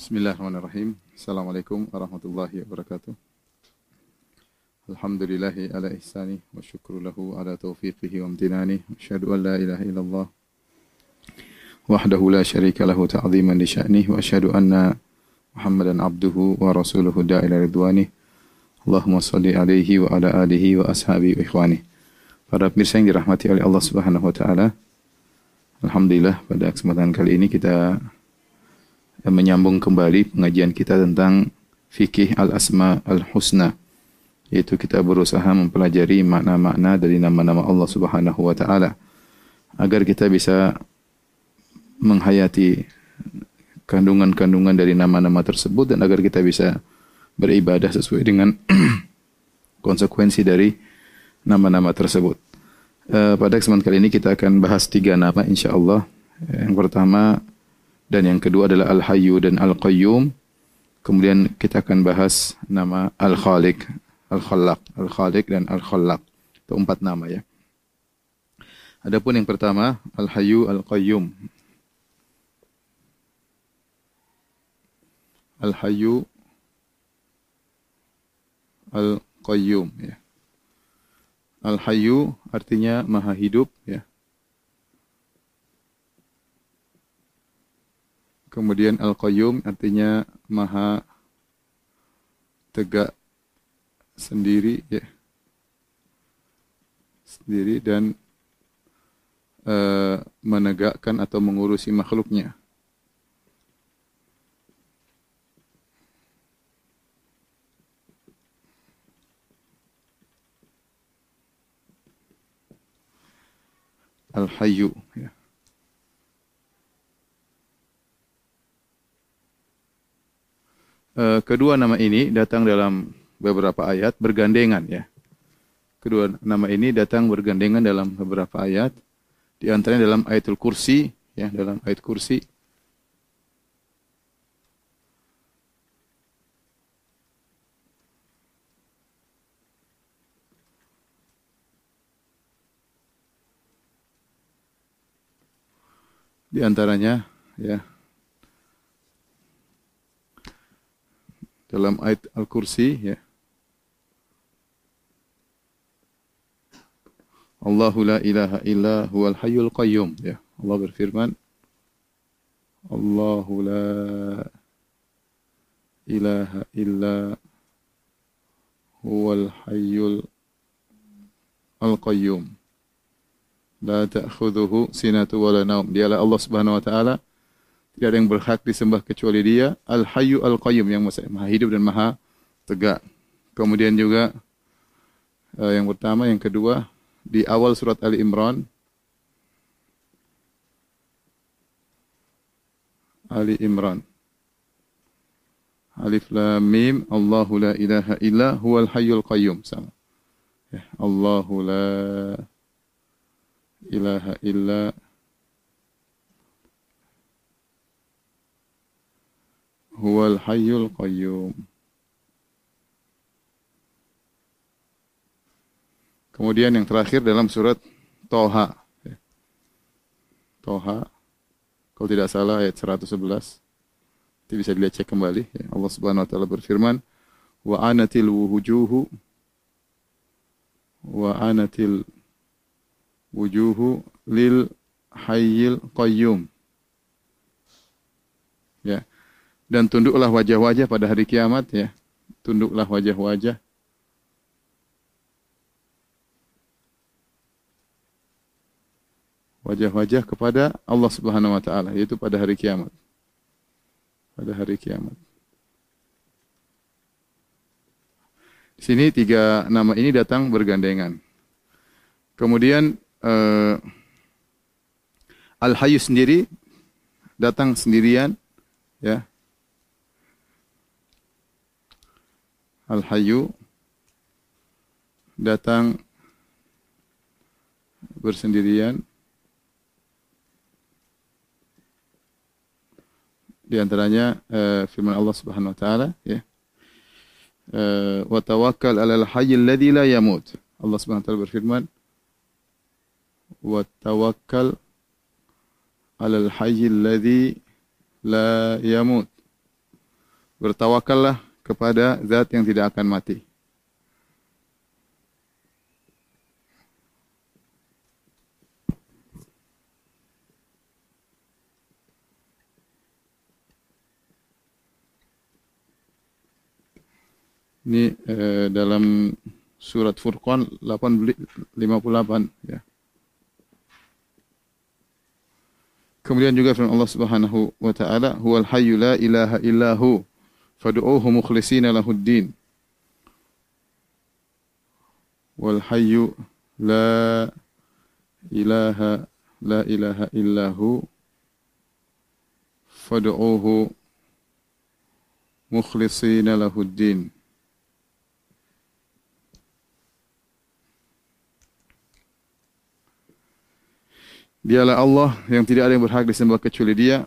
Bismillahirrahmanirrahim. Assalamualaikum warahmatullahi wabarakatuh. Alhamdulillahi ala ihsani wa syukru lahu ala taufiqihi wa amtinani. Asyhadu an la ilaha illallah wahdahu la syarika lahu ta'ziman li sya'nih wa asyhadu anna Muhammadan abduhu wa rasuluhu da'ila ridwani. Allahumma salli alaihi wa ala alihi wa ashabi wa ikhwani. Para pemirsa yang dirahmati oleh Allah Subhanahu wa taala. Alhamdulillah pada kesempatan kali ini kita menyambung kembali pengajian kita tentang fikih al-asma al-husna yaitu kita berusaha mempelajari makna-makna dari nama-nama Allah Subhanahu wa taala agar kita bisa menghayati kandungan-kandungan dari nama-nama tersebut dan agar kita bisa beribadah sesuai dengan konsekuensi dari nama-nama tersebut. Uh, pada kesempatan kali ini kita akan bahas tiga nama insyaallah. Yang pertama dan yang kedua adalah Al-Hayyu dan Al-Qayyum. Kemudian kita akan bahas nama Al-Khaliq, Al-Khallaq, Al-Khaliq dan Al-Khallaq. Itu empat nama ya. Adapun yang pertama Al-Hayyu Al-Qayyum. Al-Hayyu Al-Qayyum ya. Al-Hayyu artinya maha hidup ya. Kemudian Al-Qayyum artinya maha tegak sendiri ya. Sendiri dan uh, menegakkan atau mengurusi makhluknya. Al-Hayyu ya. Eh, kedua nama ini datang dalam beberapa ayat bergandengan ya. Kedua nama ini datang bergandengan dalam beberapa ayat. Di antaranya dalam ayatul kursi ya, dalam ayat kursi di antaranya ya dalam ayat Al-Kursi ya. Allahu la ilaha illa huwal hayyul qayyum ya. Allah berfirman Allahu la ilaha illa huwal hayyul al-qayyum. La ta'khudhuhu sinatu wa la naum. Dialah Allah Subhanahu wa taala tidak ada yang berhak disembah kecuali dia. Al-Hayyu Al-Qayyum yang maha hidup dan maha tegak. Kemudian juga uh, yang pertama, yang kedua di awal surat Ali Imran Ali Imran Alif Lam Mim Allahu la ilaha illa huwal hayyul qayyum sama. Ya, Allahu la ilaha illa huwal hayyul qayyum. Kemudian yang terakhir dalam surat Toha. Toha. Kalau tidak salah ayat 111. Itu bisa dilihat cek kembali. Ya. Allah Subhanahu wa taala berfirman, "Wa anatil wujuhu wa anatil wujuhu lil hayyil qayyum." Ya dan tunduklah wajah-wajah pada hari kiamat ya. Tunduklah wajah-wajah wajah-wajah kepada Allah Subhanahu wa taala yaitu pada hari kiamat. Pada hari kiamat. Di sini tiga nama ini datang bergandengan. Kemudian uh, Al-Hayyu sendiri datang sendirian ya Al-Hayyu datang bersendirian di antaranya uh, firman Allah Subhanahu wa taala ya. Uh, wa tawakkal 'alal hayyil ladzi la yamut. Allah Subhanahu wa taala berfirman wa tawakkal 'alal hayyil ladzi la yamut. Bertawakallah kepada zat yang tidak akan mati. Ini eh, dalam surat Furqan 58 ya. Kemudian juga firman Allah Subhanahu wa taala, "Huwal hayyu la ilaha illahu fad'uuhu mukhlishina lahuddin." Wal hayyu la ilaha la ilaha illahu fad'uuhu mukhlishina lahuddin. Dialah Allah yang tidak ada yang berhak disembah kecuali Dia.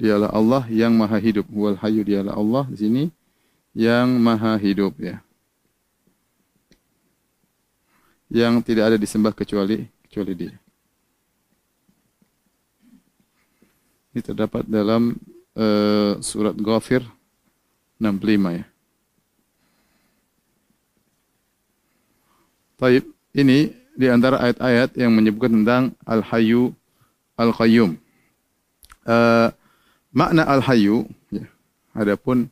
Dialah Allah yang maha hidup. Wal hayu dialah Allah di sini yang maha hidup ya. Yang tidak ada disembah kecuali kecuali Dia. Ini terdapat dalam uh, surat Ghafir 65 ya. Taib, ini di antara ayat-ayat yang menyebutkan tentang Al-Hayyu Al-Qayyum. Uh, makna Al-Hayyu, ya, adapun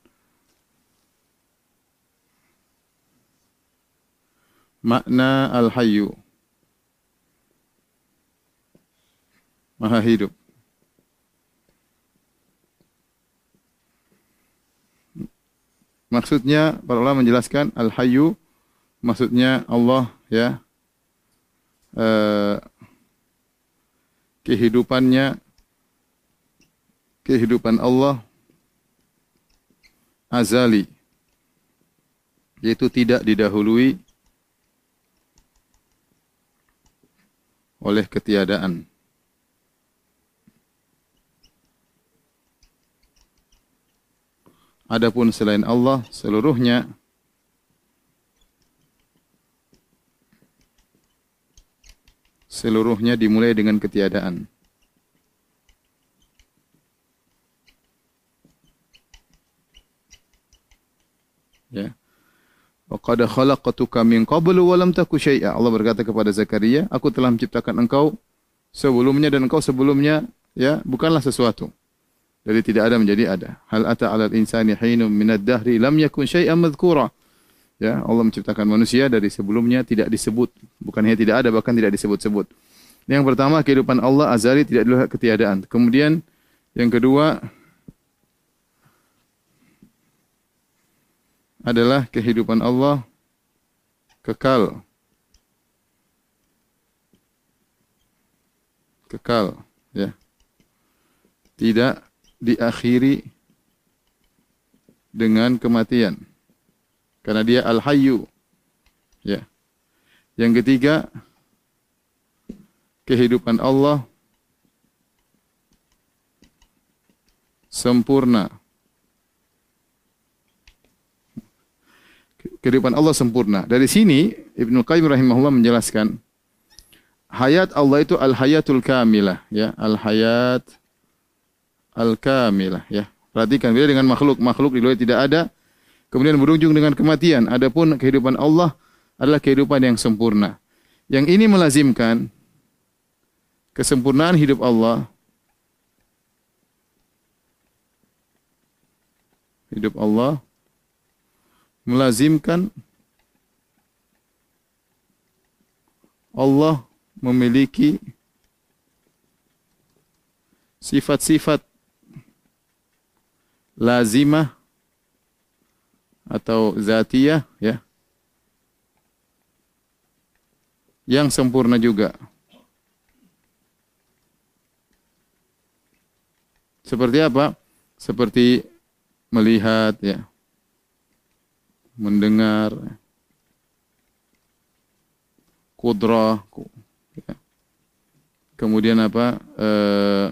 makna Al-Hayyu, Maha hidup. Maksudnya para ulama menjelaskan al-hayyu maksudnya Allah ya. Eh, kehidupannya kehidupan Allah azali yaitu tidak didahului oleh ketiadaan. Adapun selain Allah seluruhnya seluruhnya dimulai dengan ketiadaan. Ya. Wa qad khalaqtuka min qablu wa lam taku syai'a. Allah berkata kepada Zakaria, aku telah menciptakan engkau sebelumnya dan engkau sebelumnya ya bukanlah sesuatu. Dari tidak ada menjadi ada. Hal ata 'alal insani hinum minad dahri lam yakun syai'an madhkura. Ya, Allah menciptakan manusia dari sebelumnya tidak disebut, bukan hanya tidak ada bahkan tidak disebut-sebut. Yang pertama kehidupan Allah azali tidak dilihat ketiadaan. Kemudian yang kedua adalah kehidupan Allah kekal. Kekal, ya. Tidak diakhiri dengan kematian. Karena dia al-hayyu. Ya. Yang ketiga, kehidupan Allah sempurna. Kehidupan Allah sempurna. Dari sini Ibnu Qayyim rahimahullah menjelaskan hayat Allah itu al-hayatul kamilah, ya, al-hayat al-kamilah ya. Perhatikan beda dengan makhluk. Makhluk di luar tidak ada kemudian berujung dengan kematian. Adapun kehidupan Allah adalah kehidupan yang sempurna. Yang ini melazimkan kesempurnaan hidup Allah hidup Allah melazimkan Allah memiliki sifat-sifat lazimah atau zatiyah ya yang sempurna juga. Seperti apa? Seperti melihat ya. Mendengar kudrah ya. Kemudian apa? Eh,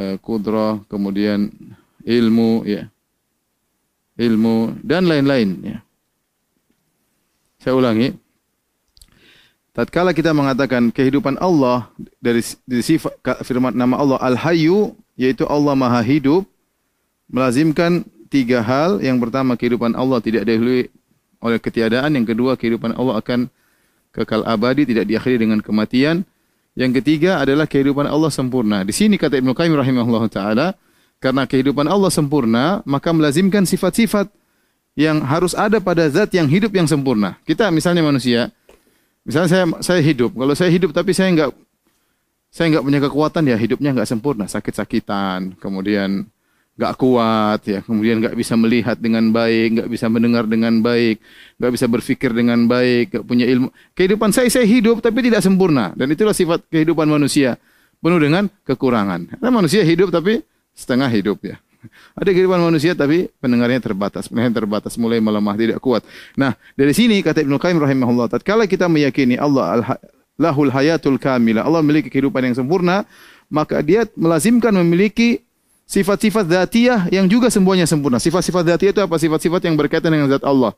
eh, kudrah, kemudian ilmu ya ilmu dan lain-lain ya Saya ulangi. Tatkala kita mengatakan kehidupan Allah dari, dari sifat firman nama Allah Al-Hayyu yaitu Allah Maha Hidup melazimkan tiga hal. Yang pertama kehidupan Allah tidak dihului oleh ketiadaan, yang kedua kehidupan Allah akan kekal abadi tidak diakhiri dengan kematian. Yang ketiga adalah kehidupan Allah sempurna. Di sini kata Ibnu Qayyim rahimahullah taala karena kehidupan Allah sempurna, maka melazimkan sifat-sifat yang harus ada pada zat yang hidup yang sempurna. Kita misalnya manusia, Misalnya saya saya hidup, kalau saya hidup tapi saya enggak saya enggak punya kekuatan ya hidupnya enggak sempurna, sakit-sakitan, kemudian enggak kuat ya, kemudian enggak bisa melihat dengan baik, enggak bisa mendengar dengan baik, enggak bisa berpikir dengan baik, enggak punya ilmu. Kehidupan saya saya hidup tapi tidak sempurna dan itulah sifat kehidupan manusia, penuh dengan kekurangan. Karena manusia hidup tapi setengah hidup ya. Ada kehidupan manusia tapi pendengarnya terbatas, pendengarnya terbatas, mulai melemah, tidak kuat. Nah, dari sini kata Ibnu Qayyim rahimahullah, tatkala kita meyakini Allah al lahul hayatul kamilah, Allah memiliki kehidupan yang sempurna, maka dia melazimkan memiliki sifat-sifat dzatiyah yang juga semuanya sempurna. Sifat-sifat dzatiyah itu apa? Sifat-sifat yang berkaitan dengan zat Allah.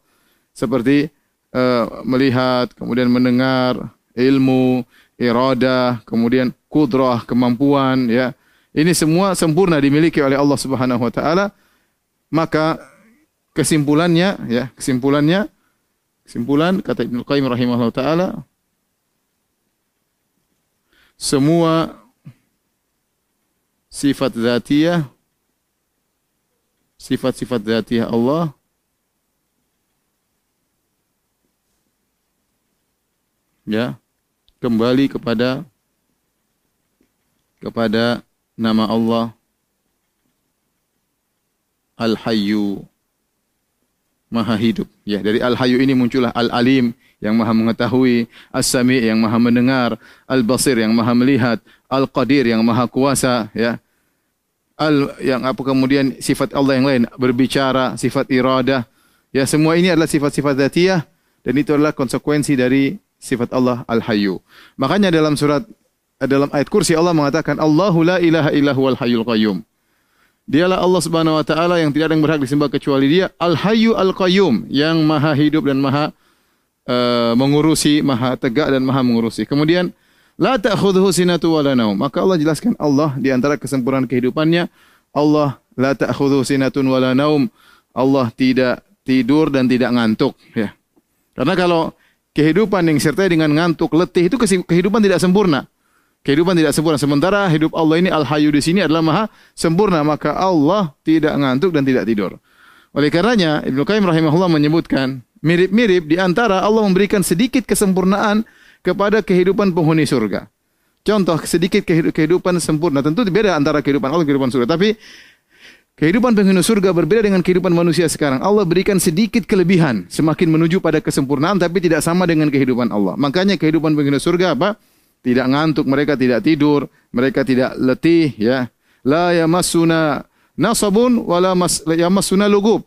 Seperti uh, melihat, kemudian mendengar, ilmu, iradah, kemudian kudrah, kemampuan, ya ini semua sempurna dimiliki oleh Allah Subhanahu wa taala. Maka kesimpulannya ya, kesimpulannya kesimpulan kata Ibnu Qayyim rahimahullah taala semua sifat zatiyah. Sifat-sifat zatiyah Allah. Ya. Kembali kepada kepada nama Allah. Al-Hayyu. Maha hidup. Ya, dari Al-Hayyu ini muncullah Al-Alim yang Maha mengetahui, As-Sami yang Maha mendengar, Al-Basir yang Maha melihat, Al-Qadir yang Maha kuasa, ya. Al yang apa kemudian sifat Allah yang lain berbicara, sifat iradah. Ya, semua ini adalah sifat-sifat dzatiyah dan itu adalah konsekuensi dari sifat Allah Al-Hayyu. Makanya dalam surat dalam ayat kursi Allah mengatakan Allahu la ilaha illa huwal hayyul qayyum. Dialah Allah Subhanahu wa taala yang tidak ada yang berhak disembah kecuali Dia, Al Hayyu Al Qayyum, yang Maha hidup dan Maha uh, mengurusi, Maha tegak dan Maha mengurusi. Kemudian la ta'khudhuhu sinatu wa la naum. Maka Allah jelaskan Allah di antara kesempurnaan kehidupannya, Allah la ta'khudhuhu sinatun wa la naum. Allah tidak tidur dan tidak ngantuk, ya. Karena kalau kehidupan yang sertai dengan ngantuk, letih itu kehidupan tidak sempurna. Kehidupan tidak sempurna. Sementara hidup Allah ini Al-Hayyu di sini adalah maha sempurna. Maka Allah tidak ngantuk dan tidak tidur. Oleh karenanya Ibnu Qayyim rahimahullah menyebutkan mirip-mirip di antara Allah memberikan sedikit kesempurnaan kepada kehidupan penghuni surga. Contoh sedikit kehidupan sempurna. Tentu beda antara kehidupan Allah dan kehidupan surga. Tapi kehidupan penghuni surga berbeda dengan kehidupan manusia sekarang. Allah berikan sedikit kelebihan. Semakin menuju pada kesempurnaan tapi tidak sama dengan kehidupan Allah. Makanya kehidupan penghuni surga apa? tidak ngantuk, mereka tidak tidur, mereka tidak letih ya. La yamassuna nasabun wala mas yamassuna lugub.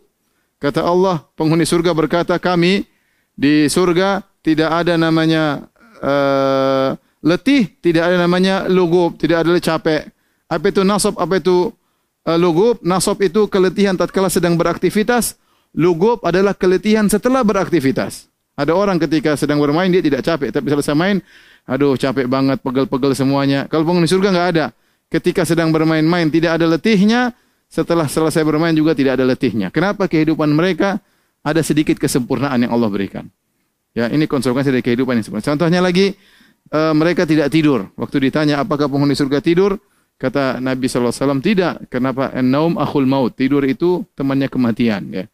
Kata Allah, penghuni surga berkata, kami di surga tidak ada namanya uh, letih, tidak ada namanya lugub, tidak ada capek. Apa itu nasab, apa itu uh, lugub? Nasab itu keletihan tatkala sedang beraktivitas, lugub adalah keletihan setelah beraktivitas. Ada orang ketika sedang bermain dia tidak capek, tapi selesai main Aduh capek banget, pegel-pegel semuanya. Kalau penghuni surga nggak ada. Ketika sedang bermain-main tidak ada letihnya, setelah selesai bermain juga tidak ada letihnya. Kenapa kehidupan mereka ada sedikit kesempurnaan yang Allah berikan? Ya, ini konsekuensi dari kehidupan yang sempurna. Contohnya lagi, uh, mereka tidak tidur. Waktu ditanya apakah penghuni surga tidur, kata Nabi SAW, tidak. Kenapa? Naum akhul maut. Tidur itu temannya kematian. Ya.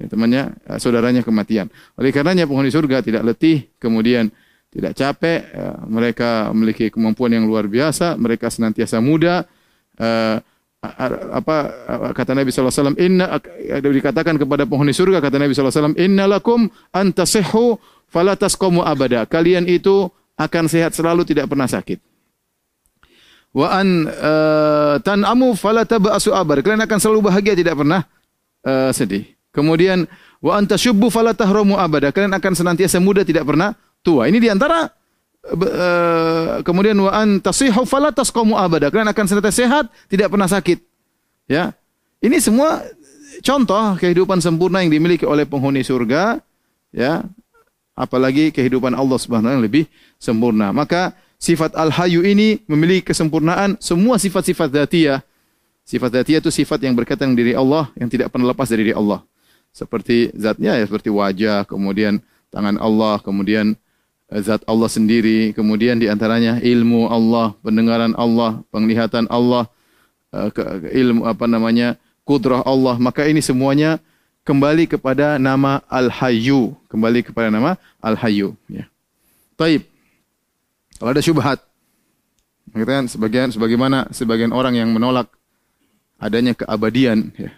ya temannya, uh, saudaranya kematian. Oleh karenanya penghuni surga tidak letih, kemudian tidak capek, ya, mereka memiliki kemampuan yang luar biasa, mereka senantiasa muda. Apa kata Nabi wasallam inna dikatakan kepada penghuni surga kata Nabi alaihi wasallam innalakum antasihhu fala tasqumu abada kalian itu akan sehat selalu tidak pernah sakit wa an uh, tanamu fala tabasu abar kalian akan selalu bahagia tidak pernah uh, sedih kemudian wa antashubbu fala tahramu abada kalian akan senantiasa muda tidak pernah tua. Ini di antara uh, eh, kemudian wa an tasihu fala tasqamu abada. Kalian akan senantiasa sehat, tidak pernah sakit. Ya. Ini semua contoh kehidupan sempurna yang dimiliki oleh penghuni surga, ya. Apalagi kehidupan Allah Subhanahu wa taala lebih sempurna. Maka sifat al-hayyu ini memiliki kesempurnaan semua sifat-sifat dzatiyah. Sifat dzatiyah itu sifat yang berkaitan dengan diri Allah yang tidak pernah lepas dari diri Allah. Seperti zatnya ya seperti wajah, kemudian tangan Allah, kemudian eh, zat Allah sendiri, kemudian di antaranya ilmu Allah, pendengaran Allah, penglihatan Allah, eh, ilmu apa namanya? kudrah Allah. Maka ini semuanya kembali kepada nama Al-Hayyu, kembali kepada nama Al-Hayyu, ya. Taib. Kalau ada syubhat, kan sebagian sebagaimana sebagian orang yang menolak adanya keabadian, ya.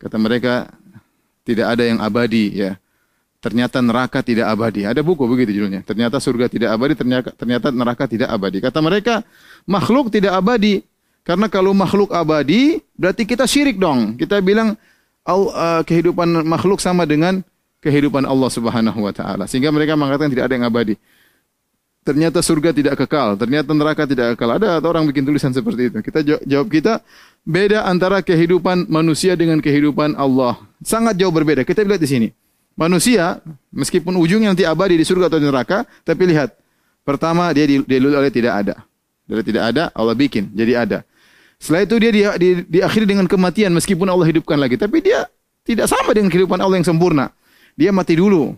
Kata mereka tidak ada yang abadi, ya. Ternyata neraka tidak abadi. Ada buku begitu judulnya. Ternyata surga tidak abadi, ternyata, ternyata neraka tidak abadi. Kata mereka, makhluk tidak abadi. Karena kalau makhluk abadi, berarti kita syirik dong. Kita bilang uh, kehidupan makhluk sama dengan kehidupan Allah Subhanahu wa taala. Sehingga mereka mengatakan tidak ada yang abadi. Ternyata surga tidak kekal, ternyata neraka tidak kekal. Ada orang bikin tulisan seperti itu. Kita jawab kita beda antara kehidupan manusia dengan kehidupan Allah. Sangat jauh berbeda. Kita lihat di sini. Manusia meskipun ujungnya nanti abadi di surga atau di neraka, tapi lihat. Pertama dia dilulu oleh tidak ada. Dari tidak ada Allah bikin jadi ada. Setelah itu dia di, di, diakhiri dengan kematian meskipun Allah hidupkan lagi. Tapi dia tidak sama dengan kehidupan Allah yang sempurna. Dia mati dulu.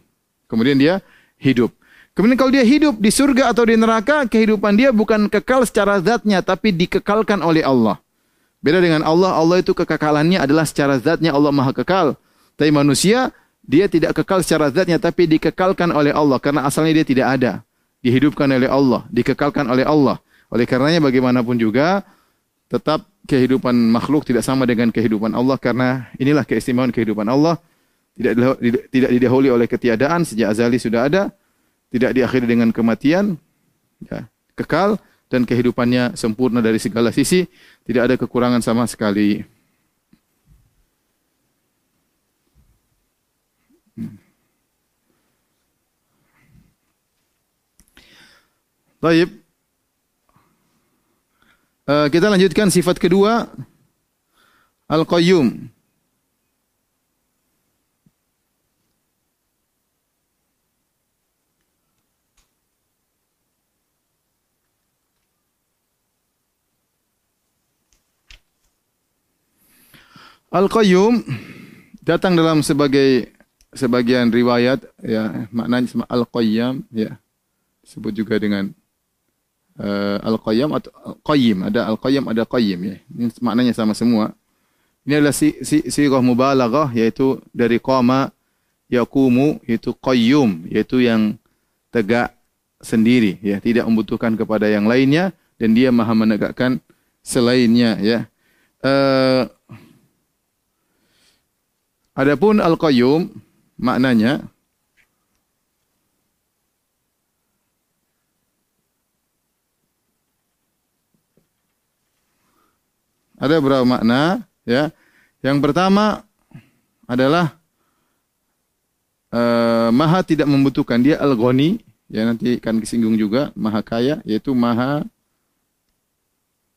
Kemudian dia hidup. Kemudian kalau dia hidup di surga atau di neraka, kehidupan dia bukan kekal secara zatnya, tapi dikekalkan oleh Allah. Beda dengan Allah, Allah itu kekekalannya adalah secara zatnya Allah maha kekal. Tapi manusia, dia tidak kekal secara zatnya, tapi dikekalkan oleh Allah. Karena asalnya dia tidak ada. Dihidupkan oleh Allah, dikekalkan oleh Allah. Oleh karenanya bagaimanapun juga, tetap kehidupan makhluk tidak sama dengan kehidupan Allah karena inilah keistimewaan kehidupan Allah. Tidak tidak didahului oleh ketiadaan sejak azali sudah ada tidak diakhiri dengan kematian ya, kekal dan kehidupannya sempurna dari segala sisi tidak ada kekurangan sama sekali. Baik. Uh, kita lanjutkan sifat kedua Al-Qayyum. Al-Qayyum datang dalam sebagai sebagian riwayat ya maknanya Al-Qayyam ya disebut juga dengan uh, al-qayyam atau qayyim. Ada al-qayyam, ada qayyim ya. Ini maknanya sama semua. Ini adalah si si sirah mubalaghah yaitu dari qama yaqumu yaitu qayyum yaitu yang tegak sendiri ya, tidak membutuhkan kepada yang lainnya dan dia maha menegakkan selainnya ya. Uh, adapun al-qayyum maknanya Ada beberapa makna, ya. Yang pertama adalah uh, maha tidak membutuhkan dia al-ghani, ya nanti akan disinggung juga, maha kaya yaitu maha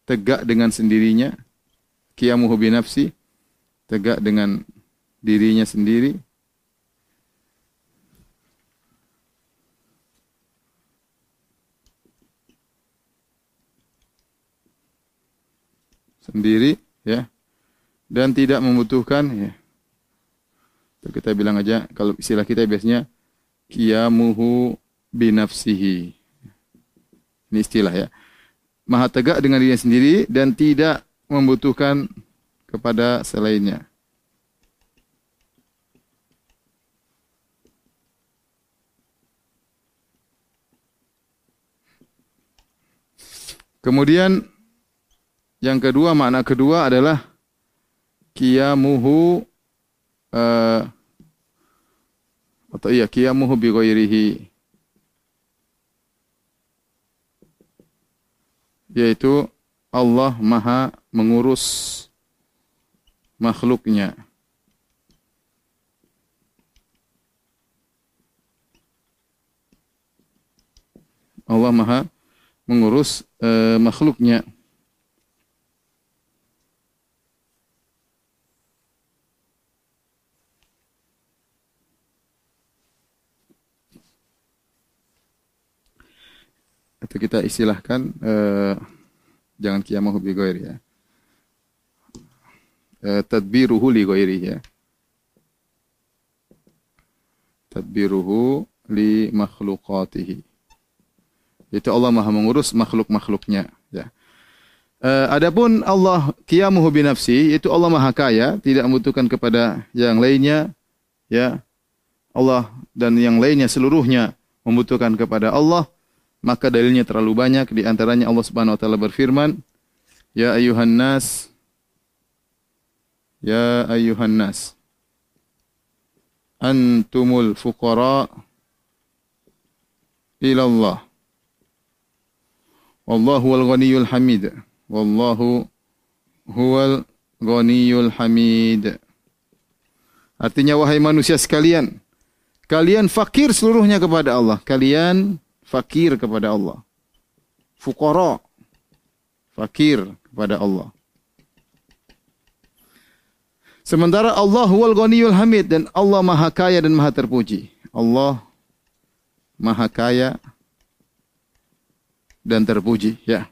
tegak dengan sendirinya, qiyamuhu bi tegak dengan dirinya sendiri. Sendiri ya. Dan tidak membutuhkan ya. Kita bilang aja kalau istilah kita biasanya qiyamuhu binafsihi. Ini istilah ya. Maha tegak dengan dirinya sendiri dan tidak membutuhkan kepada selainnya. Kemudian yang kedua, makna kedua adalah kiamuhu uh, atau iya kiamuhu bi ghairihi yaitu Allah Maha mengurus makhluknya. Allah Maha mengurus uh, makhluknya. Atau kita istilahkan uh, jangan qiyamahu bi ghairi ya. Uh, tadbiruhu li ghairi ya. Tadbiruhu li makhluqatihi. Itu Allah Maha mengurus makhluk-makhluknya ya. Uh, adapun Allah qiyamuhu bi nafsi itu Allah Maha kaya, tidak membutuhkan kepada yang lainnya ya. Allah dan yang lainnya seluruhnya membutuhkan kepada Allah, maka dalilnya terlalu banyak di antaranya Allah Subhanahu wa taala berfirman, "Ya ayuhan nas Ya ayuhan nas antumul fuqara ila Allah. Wallahu wal ghaniyul hamid." Wallahu huwal ghaniyul hamid. Artinya wahai manusia sekalian, kalian fakir seluruhnya kepada Allah. Kalian fakir kepada Allah. Fuqara fakir kepada Allah. Sementara Allah huwal ghaniyul hamid dan Allah maha kaya dan maha terpuji. Allah maha kaya dan terpuji, ya.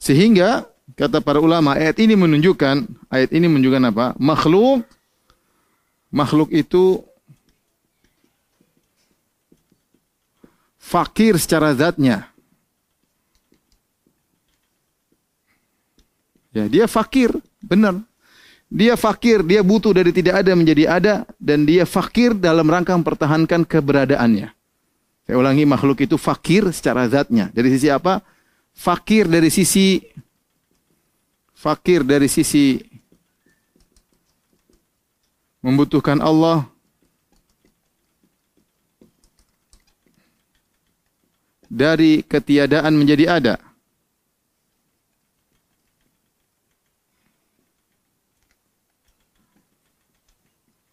Sehingga kata para ulama ayat ini menunjukkan ayat ini menunjukkan apa? Makhluk makhluk itu fakir secara zatnya. Ya, dia fakir, benar. Dia fakir, dia butuh dari tidak ada menjadi ada dan dia fakir dalam rangka mempertahankan keberadaannya. Saya ulangi makhluk itu fakir secara zatnya. Dari sisi apa? fakir dari sisi fakir dari sisi membutuhkan Allah dari ketiadaan menjadi ada.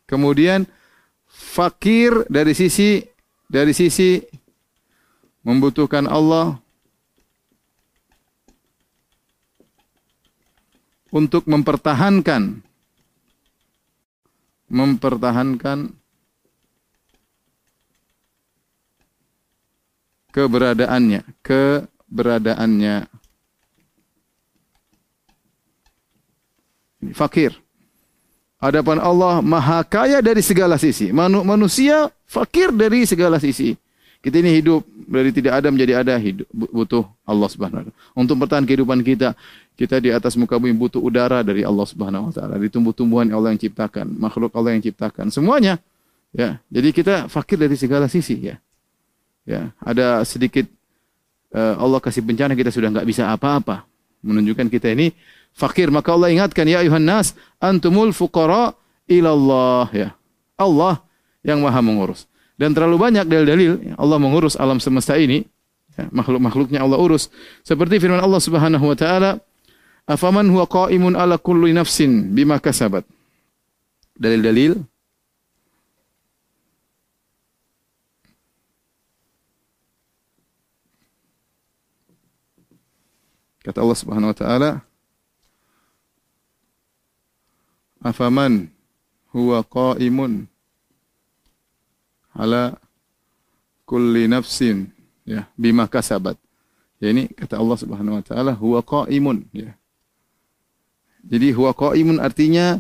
Kemudian fakir dari sisi dari sisi membutuhkan Allah untuk mempertahankan mempertahankan keberadaannya, keberadaannya. Fakir. Adapun Allah maha kaya dari segala sisi. Manusia fakir dari segala sisi. Kita ini hidup dari tidak ada menjadi ada, hidup butuh Allah Subhanahu wa taala. Untuk bertahan kehidupan kita, kita di atas muka bumi butuh udara dari Allah Subhanahu wa taala, di tumbuh-tumbuhan Allah yang ciptakan, makhluk Allah yang ciptakan, semuanya. Ya, jadi kita fakir dari segala sisi ya. Ya, ada sedikit uh, Allah kasih bencana kita sudah nggak bisa apa-apa. Menunjukkan kita ini fakir. Maka Allah ingatkan ya ayuhan antumul fuqara ilallah ya. Allah yang maha mengurus. Dan terlalu banyak dalil-dalil Allah mengurus alam semesta ini. Ya, makhluk-makhluknya Allah urus. Seperti firman Allah Subhanahu wa taala, Afaman huwa qaimun ala kulli nafsin bima kasabat. Dalil-dalil Kata Allah Subhanahu wa taala Afaman huwa qaimun ala kulli nafsin ya bima kasabat. Ya ini kata Allah Subhanahu wa taala huwa qaimun ya. Jadi huwa qaimun artinya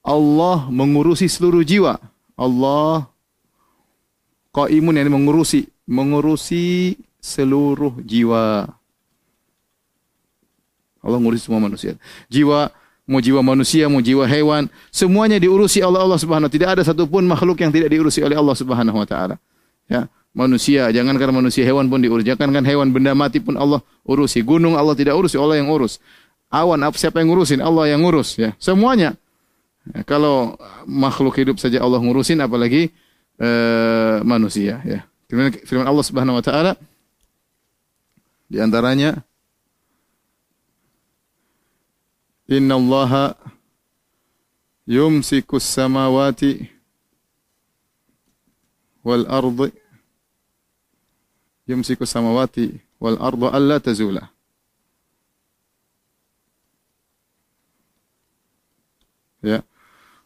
Allah mengurusi seluruh jiwa. Allah qaimun yang mengurusi, mengurusi seluruh jiwa. Allah mengurusi semua manusia. Jiwa mau jiwa manusia, mau jiwa hewan, semuanya diurusi oleh Allah Subhanahu Tidak ada satupun makhluk yang tidak diurusi oleh Allah Subhanahu wa taala. Ya, manusia, jangan karena manusia hewan pun diurus, jangan kan hewan benda mati pun Allah urusi. Gunung Allah tidak urusi, Allah yang urus awan apa siapa yang ngurusin? Allah yang ngurus ya. Semuanya. Ya, kalau makhluk hidup saja Allah ngurusin apalagi uh, manusia ya. Firman Allah Subhanahu wa taala di antaranya Inna Allah yumsikus samawati wal ardi yumsikus samawati wal arda alla tazula. Ya.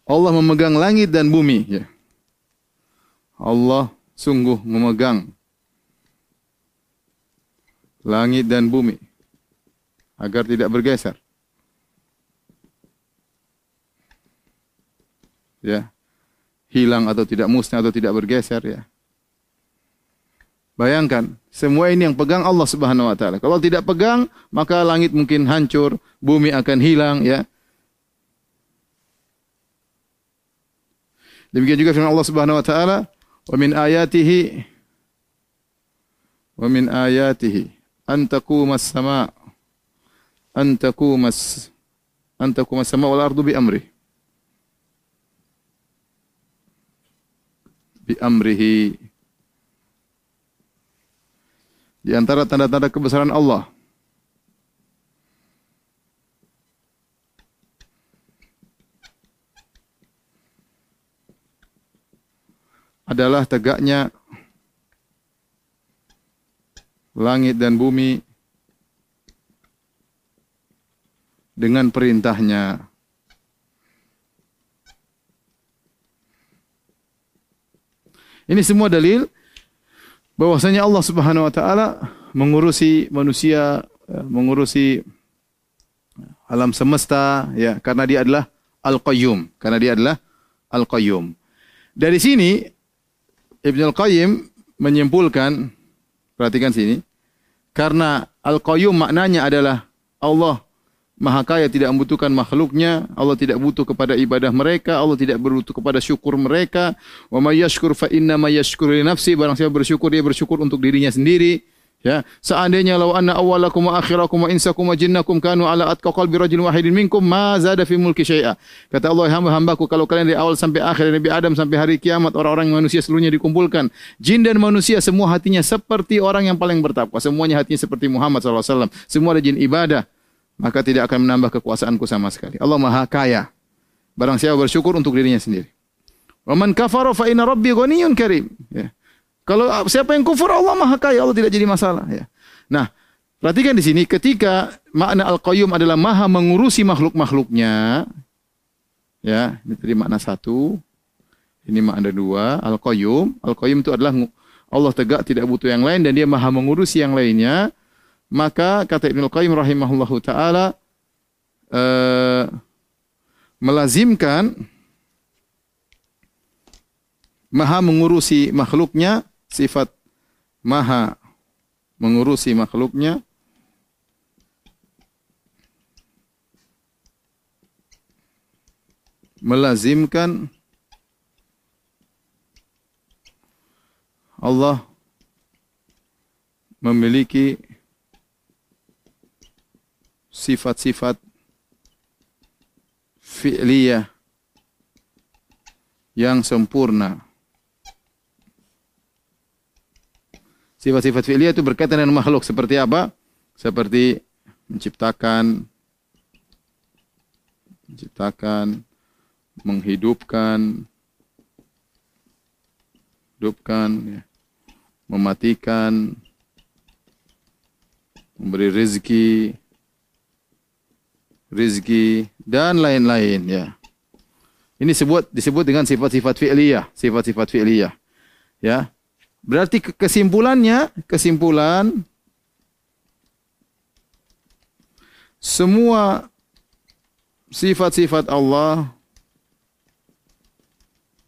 Allah memegang langit dan bumi. Ya. Allah sungguh memegang langit dan bumi agar tidak bergeser. Ya. Hilang atau tidak musnah atau tidak bergeser ya. Bayangkan, semua ini yang pegang Allah Subhanahu wa taala. Kalau tidak pegang, maka langit mungkin hancur, bumi akan hilang ya. Demikian juga firman Allah Subhanahu wa taala, "Wa min ayatihi wa min ayatihi an taqumas sama an taqumas an taqumas sama wal ardu bi amri." Bi amrihi di antara tanda-tanda kebesaran Allah adalah tegaknya langit dan bumi dengan perintahnya. Ini semua dalil bahwasanya Allah Subhanahu wa taala mengurusi manusia, eh, mengurusi alam semesta ya karena dia adalah Al-Qayyum, karena dia adalah Al-Qayyum. Dari sini Ibnu Al-Qayyim menyimpulkan, perhatikan sini, karena Al-Qayyum maknanya adalah Allah Maha Kaya tidak membutuhkan makhluknya, Allah tidak butuh kepada ibadah mereka, Allah tidak butuh kepada syukur mereka. Wa may yashkur fa inna may yashkuru li nafsi, barang siapa bersyukur dia bersyukur untuk dirinya sendiri. Ya, seandainya law anna awwalakum wa akhirakum wa insakum wa jinnakum kanu ala atqa qalbi rajulin wahidin minkum ma zada fi mulki syai'a. Kata Allah hamba-hambaku kalau kalian dari awal sampai akhir Nabi Adam sampai hari kiamat orang-orang manusia seluruhnya dikumpulkan, jin dan manusia semua hatinya seperti orang yang paling bertakwa, semuanya hatinya seperti Muhammad sallallahu alaihi wasallam. Semua ada jin ibadah, maka tidak akan menambah kekuasaanku sama sekali. Allah Maha Kaya. Barang siapa bersyukur untuk dirinya sendiri. Wa man kafara fa inna rabbi ghaniyyun karim. Ya. Kalau siapa yang kufur Allah Maha Kaya, Allah tidak jadi masalah ya. Nah, perhatikan di sini ketika makna Al-Qayyum adalah Maha mengurusi makhluk-makhluknya. Ya, ini tadi makna satu. Ini makna dua, Al-Qayyum. Al-Qayyum itu adalah Allah tegak tidak butuh yang lain dan dia Maha mengurusi yang lainnya. Maka kata Ibnu Qayyim rahimahullahu taala uh, melazimkan Maha mengurusi makhluknya sifat maha mengurusi makhluknya. Melazimkan Allah memiliki sifat-sifat fi'liyah yang sempurna. Sifat-sifat fi'liyah itu berkaitan dengan makhluk seperti apa? Seperti menciptakan menciptakan menghidupkan hidupkan ya, mematikan memberi rezeki rezeki dan lain-lain ya. Ini disebut disebut dengan sifat-sifat fi'liyah, sifat-sifat fi'liyah. Ya. Berarti kesimpulannya, kesimpulan semua sifat-sifat Allah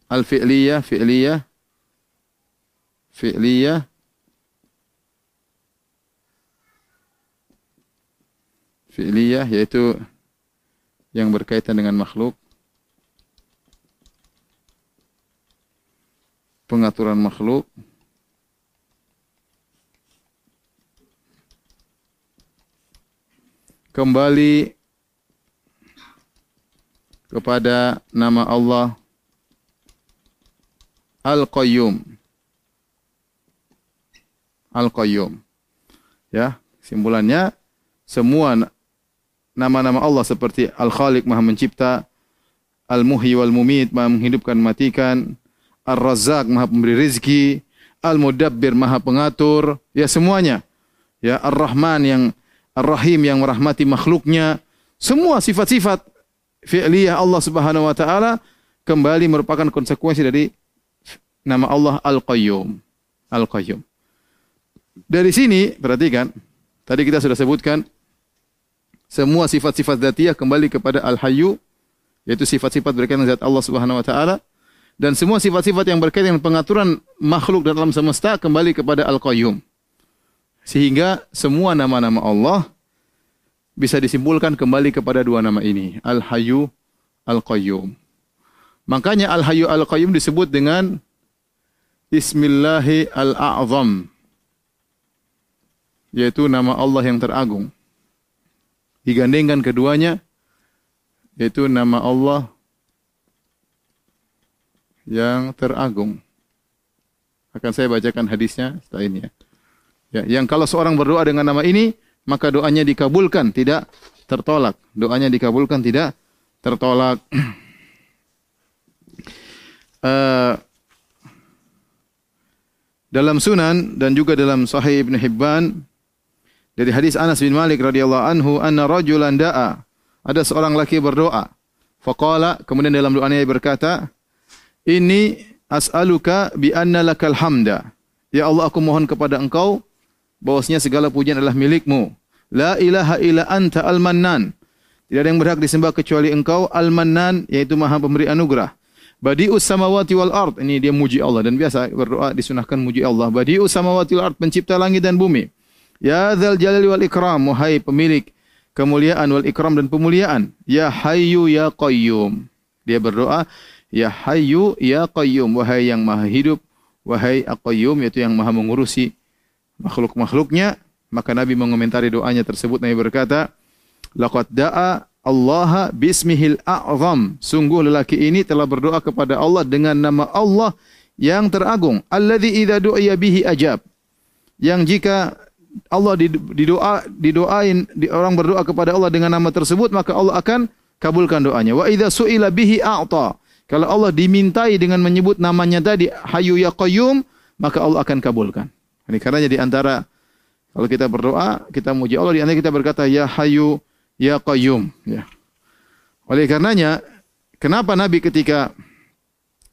al-fi'liyah, fi'liyah, fi'liyah, fi'liyah yaitu yang berkaitan dengan makhluk pengaturan makhluk kembali kepada nama Allah Al-Qayyum. Al-Qayyum. Ya, simpulannya semua nama-nama Allah seperti Al-Khaliq Maha Mencipta, Al-Muhyi wal Mumit Maha menghidupkan matikan, Ar-Razzaq Maha pemberi rezeki, Al-Mudabbir Maha pengatur, ya semuanya. Ya, Ar-Rahman yang Ar-Rahim yang merahmati makhluknya. Semua sifat-sifat fi'liyah Allah Subhanahu wa taala kembali merupakan konsekuensi dari nama Allah Al-Qayyum. Al-Qayyum. Dari sini perhatikan Tadi kita sudah sebutkan semua sifat-sifat dzatiyah kembali kepada Al-Hayyu yaitu sifat-sifat berkaitan dengan zat Allah Subhanahu wa taala dan semua sifat-sifat yang berkaitan dengan pengaturan makhluk dalam semesta kembali kepada Al-Qayyum. Sehingga semua nama-nama Allah bisa disimpulkan kembali kepada dua nama ini, Al-Hayyu, Al-Qayyum. Makanya Al-Hayyu Al-Qayyum disebut dengan Bismillahi Al-A'zam. Yaitu nama Allah yang teragung. Digandengkan keduanya yaitu nama Allah yang teragung. Akan saya bacakan hadisnya setelah ini ya. ya. Yang kalau seorang berdoa dengan nama ini, maka doanya dikabulkan, tidak tertolak. Doanya dikabulkan, tidak tertolak. uh, dalam Sunan dan juga dalam Sahih Ibn Hibban dari hadis Anas bin Malik radhiyallahu anhu anna rajulan da'a ada seorang laki berdoa faqala kemudian dalam doanya dia berkata ini as'aluka bi anna lakal hamda. Ya Allah aku mohon kepada engkau bahwasanya segala pujian adalah milikmu. La ilaha illa anta al-mannan. Tidak ada yang berhak disembah kecuali engkau al-mannan yaitu maha pemberi anugerah. Badi'us samawati wal ard. Ini dia muji Allah dan biasa berdoa disunahkan muji Allah. Badi'us samawati wal ard pencipta langit dan bumi. Ya dzal jalali wal ikram wahai pemilik kemuliaan wal ikram dan pemuliaan. Ya hayyu ya qayyum. Dia berdoa Ya Hayyu, Ya Qayyum, wahai yang maha hidup, wahai Al-Qayyum, yaitu yang maha mengurusi makhluk-makhluknya. Maka Nabi mengomentari doanya tersebut, Nabi berkata, Laqad da'a Allah bismihil a'zam. Sungguh lelaki ini telah berdoa kepada Allah dengan nama Allah yang teragung. Alladhi idha du'ya bihi ajab. Yang jika Allah didoa didoain di, orang berdoa kepada Allah dengan nama tersebut maka Allah akan kabulkan doanya. Wa idza su'ila bihi a'ta. Kalau Allah dimintai dengan menyebut namanya tadi Hayyu Ya Qayyum, maka Allah akan kabulkan. Ini karenanya di antara kalau kita berdoa, kita muji Allah di antara kita berkata Ya Hayyu Ya Qayyum, ya. Oleh karenanya, kenapa Nabi ketika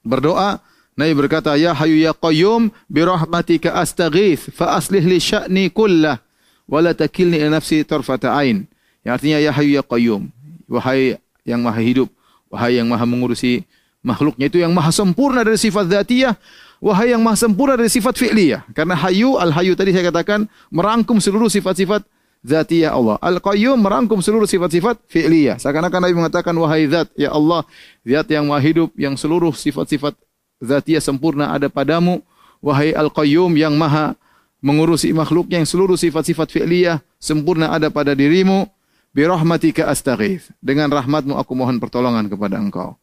berdoa Nabi berkata, Ya Hayyu Ya Qayyum, birahmatika astaghith, fa aslih li sya'ni kullah, wa la takilni ila nafsi tarfata ain. Yang artinya, Ya Hayyu Ya Qayyum, wahai yang maha hidup, wahai yang maha mengurusi makhluknya itu yang maha sempurna dari sifat zatiyah wahai yang maha sempurna dari sifat fi'liyah. Karena hayu al hayu tadi saya katakan merangkum seluruh sifat-sifat zatiyah Allah. Al qayyum merangkum seluruh sifat-sifat fi'liyah. Seakan-akan Nabi mengatakan wahai zat ya Allah zat yang maha hidup yang seluruh sifat-sifat zatiyah sempurna ada padamu wahai al qayyum yang maha mengurusi makhluknya yang seluruh sifat-sifat fi'liyah sempurna ada pada dirimu bi rahmatika astaghith dengan rahmatmu aku mohon pertolongan kepada engkau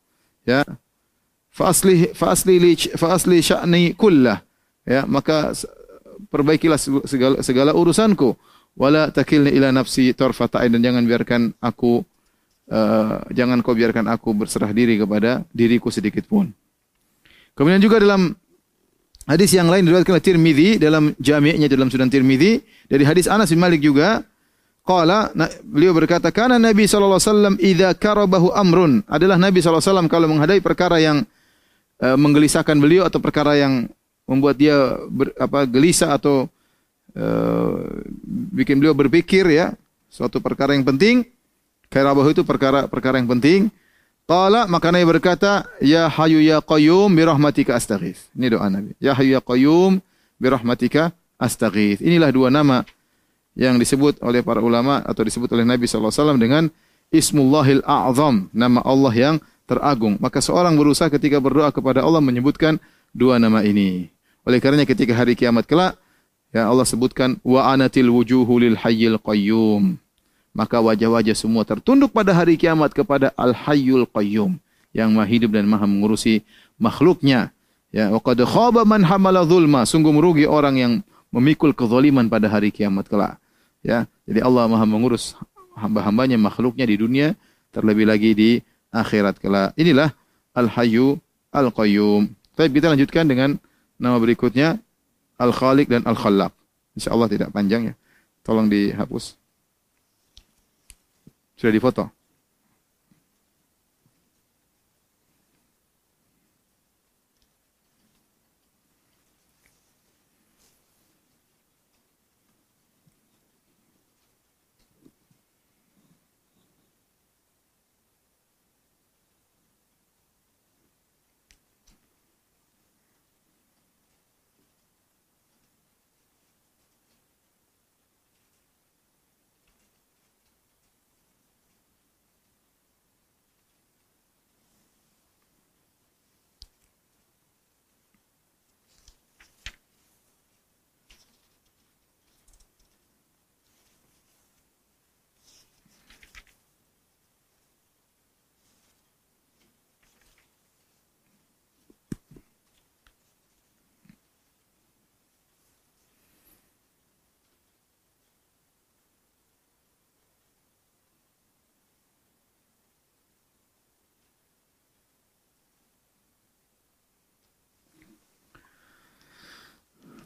ya Fa'asli fa'asli li fa'asli sya'ni kullah. Ya, maka perbaikilah segala, segala urusanku. Wala takilni ila nafsi tarfata dan jangan biarkan aku uh, jangan kau biarkan aku berserah diri kepada diriku sedikit pun. Kemudian juga dalam hadis yang lain diriwayatkan oleh Tirmizi dalam jami'nya dalam Sunan Tirmizi dari hadis Anas bin Malik juga qala beliau berkata kana Nabi sallallahu alaihi wasallam idza karabahu amrun. Adalah Nabi sallallahu alaihi wasallam kalau menghadapi perkara yang uh, menggelisahkan beliau atau perkara yang membuat dia ber, apa gelisah atau uh, bikin beliau berpikir ya suatu perkara yang penting kairabah itu perkara perkara yang penting Qala maka Nabi berkata ya hayu ya qayyum bi rahmatika astaghits ini doa Nabi ya hayu ya qayyum bi rahmatika astaghits inilah dua nama yang disebut oleh para ulama atau disebut oleh Nabi sallallahu alaihi wasallam dengan Ismullahil A'zam nama Allah yang teragung. Maka seorang berusaha ketika berdoa kepada Allah menyebutkan dua nama ini. Oleh karenanya ketika hari kiamat kelak, ya Allah sebutkan wa anatil wujuhu lil hayyil qayyum. Maka wajah-wajah semua tertunduk pada hari kiamat kepada Al Hayyul Qayyum yang Maha hidup dan Maha mengurusi makhluknya. Ya, wa qad khaba man hamala zulma. Sungguh merugi orang yang memikul kezaliman pada hari kiamat kelak. Ya, jadi Allah Maha mengurus hamba-hambanya makhluknya di dunia terlebih lagi di akhirat kelak. Inilah Al-Hayyu Al-Qayyum. Tapi kita lanjutkan dengan nama berikutnya Al-Khaliq dan Al-Khallaq. Insyaallah tidak panjang ya. Tolong dihapus. Sudah difoto?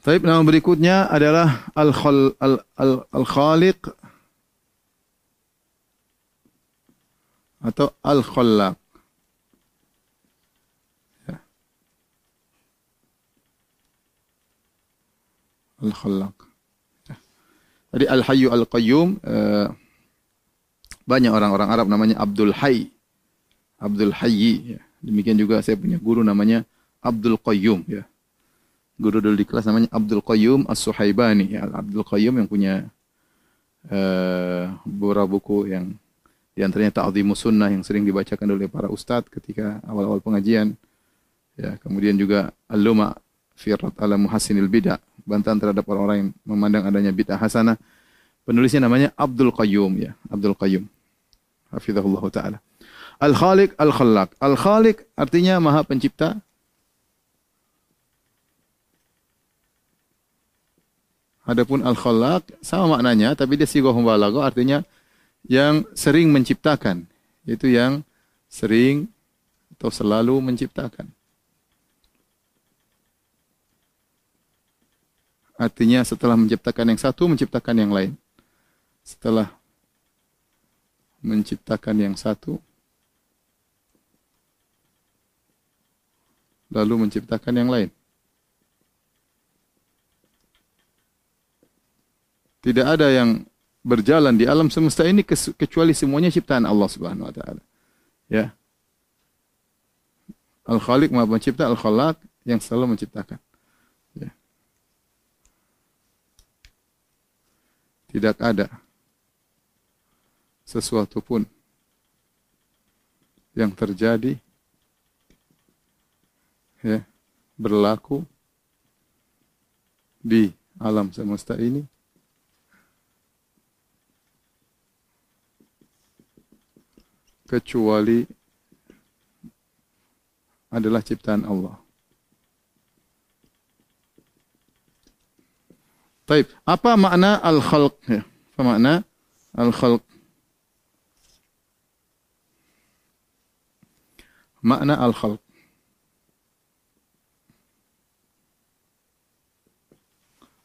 Tapi nama berikutnya adalah al-khal al-khaliq al, khaliq atau al-khallaq. Ya. Al-khallaq. Ya. Jadi al-hayyu al-qayyum uh, banyak orang-orang Arab namanya Abdul Hayy. Abdul Hayy. Ya. Demikian juga saya punya guru namanya Abdul Qayyum. Ya guru dulu di kelas namanya Abdul Qayyum As-Suhaibani. Ya, Abdul Qayyum yang punya uh, beberapa buku yang di antaranya Ta'zimus Sunnah yang sering dibacakan oleh para ustadz ketika awal-awal pengajian. Ya, kemudian juga Al-Luma Firat ala Muhassinil Bid'ah, bantahan terhadap orang-orang yang memandang adanya bid'ah hasanah. Penulisnya namanya Abdul Qayyum ya, Abdul Qayyum. Hafizahullah taala. Al-Khaliq Al-Khallaq. Al-Khaliq artinya Maha Pencipta, Adapun al-khallaq sama maknanya tapi dia sighah mubalaghah artinya yang sering menciptakan, yaitu yang sering atau selalu menciptakan. Artinya setelah menciptakan yang satu, menciptakan yang lain. Setelah menciptakan yang satu, lalu menciptakan yang lain. Tidak ada yang berjalan di alam semesta ini kecuali semuanya ciptaan Allah Subhanahu wa taala. Ya. Al-Khaliq Maha Pencipta, Al-Khalaq yang selalu menciptakan. Ya. Tidak ada sesuatu pun yang terjadi ya berlaku di alam semesta ini kecuali adalah ciptaan Allah. Taib. Apa makna al-khalq? Ya. Apa makna al-khalq? Makna al-khalq.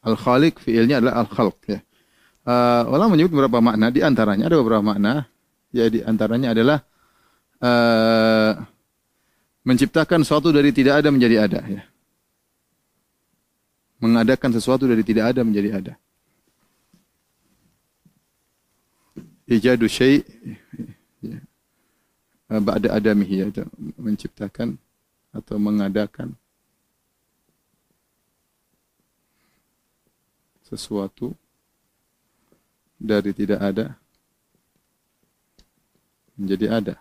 Al-khaliq fiilnya adalah al-khalq ya. Uh, Allah menyebut beberapa makna di antaranya ada beberapa makna Ya antaranya adalah uh, menciptakan sesuatu dari tidak ada menjadi ada ya. Mengadakan sesuatu dari tidak ada menjadi ada. Ijadu syai' ya. Eh, ba'da adamihi ya, menciptakan atau mengadakan sesuatu dari tidak ada menjadi ada.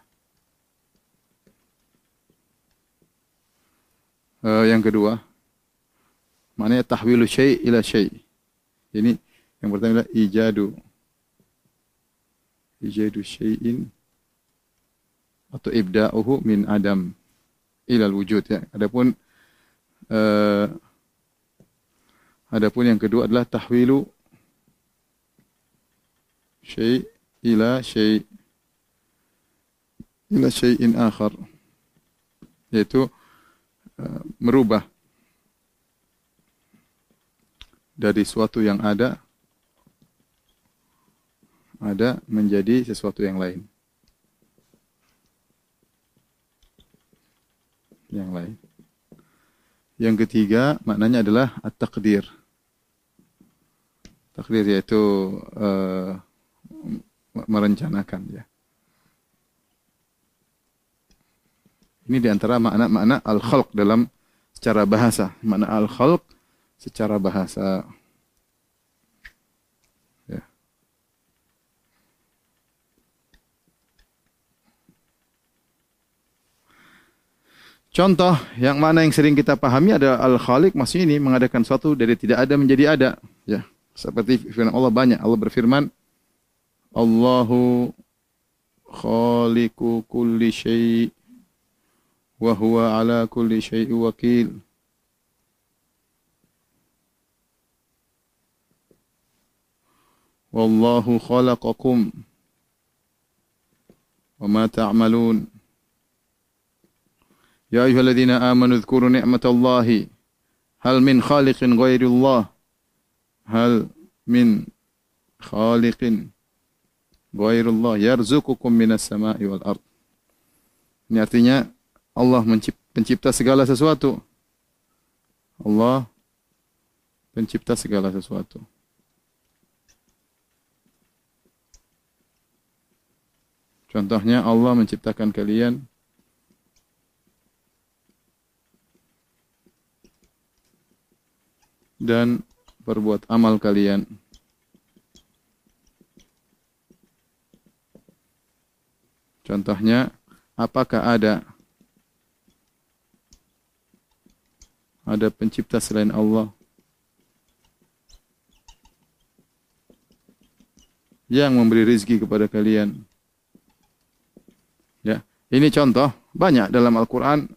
Uh, yang kedua, maknanya tahwilu syai' ila syai'. Ini yang pertama adalah ijadu. Ijadu syai'in atau ibda'uhu min adam ilal wujud ya. Adapun uh, adapun yang kedua adalah tahwilu syai' ila syai' ila syai'in akhar yaitu uh, merubah dari suatu yang ada ada menjadi sesuatu yang lain. Yang lain. Yang ketiga maknanya adalah at-taqdir. Takdir yaitu uh, merencanakan ya Ini di antara makna-makna al-khalq dalam secara bahasa. Makna al-khalq secara bahasa. Ya. Contoh yang mana yang sering kita pahami adalah al-khaliq masih ini mengadakan suatu dari tidak ada menjadi ada. Ya, seperti firman Allah banyak. Allah berfirman, Allahu khaliqu kulli syai' وهو على كل شيء وكيل. والله خلقكم وما تعملون. يا أيها الذين آمنوا اذكروا نعمة الله. هل من خالق غير الله؟ هل من خالق غير الله؟ يرزقكم من السماء والأرض. Ini artinya Allah pencipta segala sesuatu. Allah pencipta segala sesuatu. Contohnya Allah menciptakan kalian dan berbuat amal kalian. Contohnya, apakah ada ada pencipta selain Allah yang memberi rizki kepada kalian? Ya, ini contoh banyak dalam Al-Quran.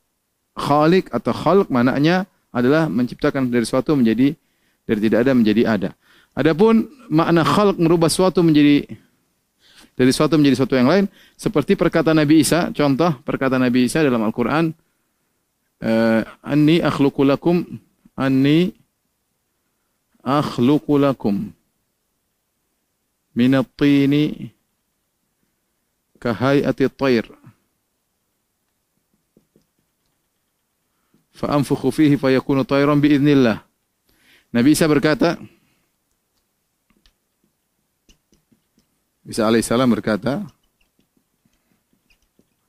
Khalik atau khalq maknanya adalah menciptakan dari suatu menjadi dari tidak ada menjadi ada. Adapun makna khalq merubah suatu menjadi dari suatu menjadi suatu yang lain seperti perkataan Nabi Isa, contoh perkataan Nabi Isa dalam Al-Qur'an uh, anni akhluqu lakum anni akhluqu lakum min at-tini kahayati at-tayr fa anfukhu fihi fayakunu tayran biidznillah. Nabi Isa berkata, Isa alaihissalam berkata,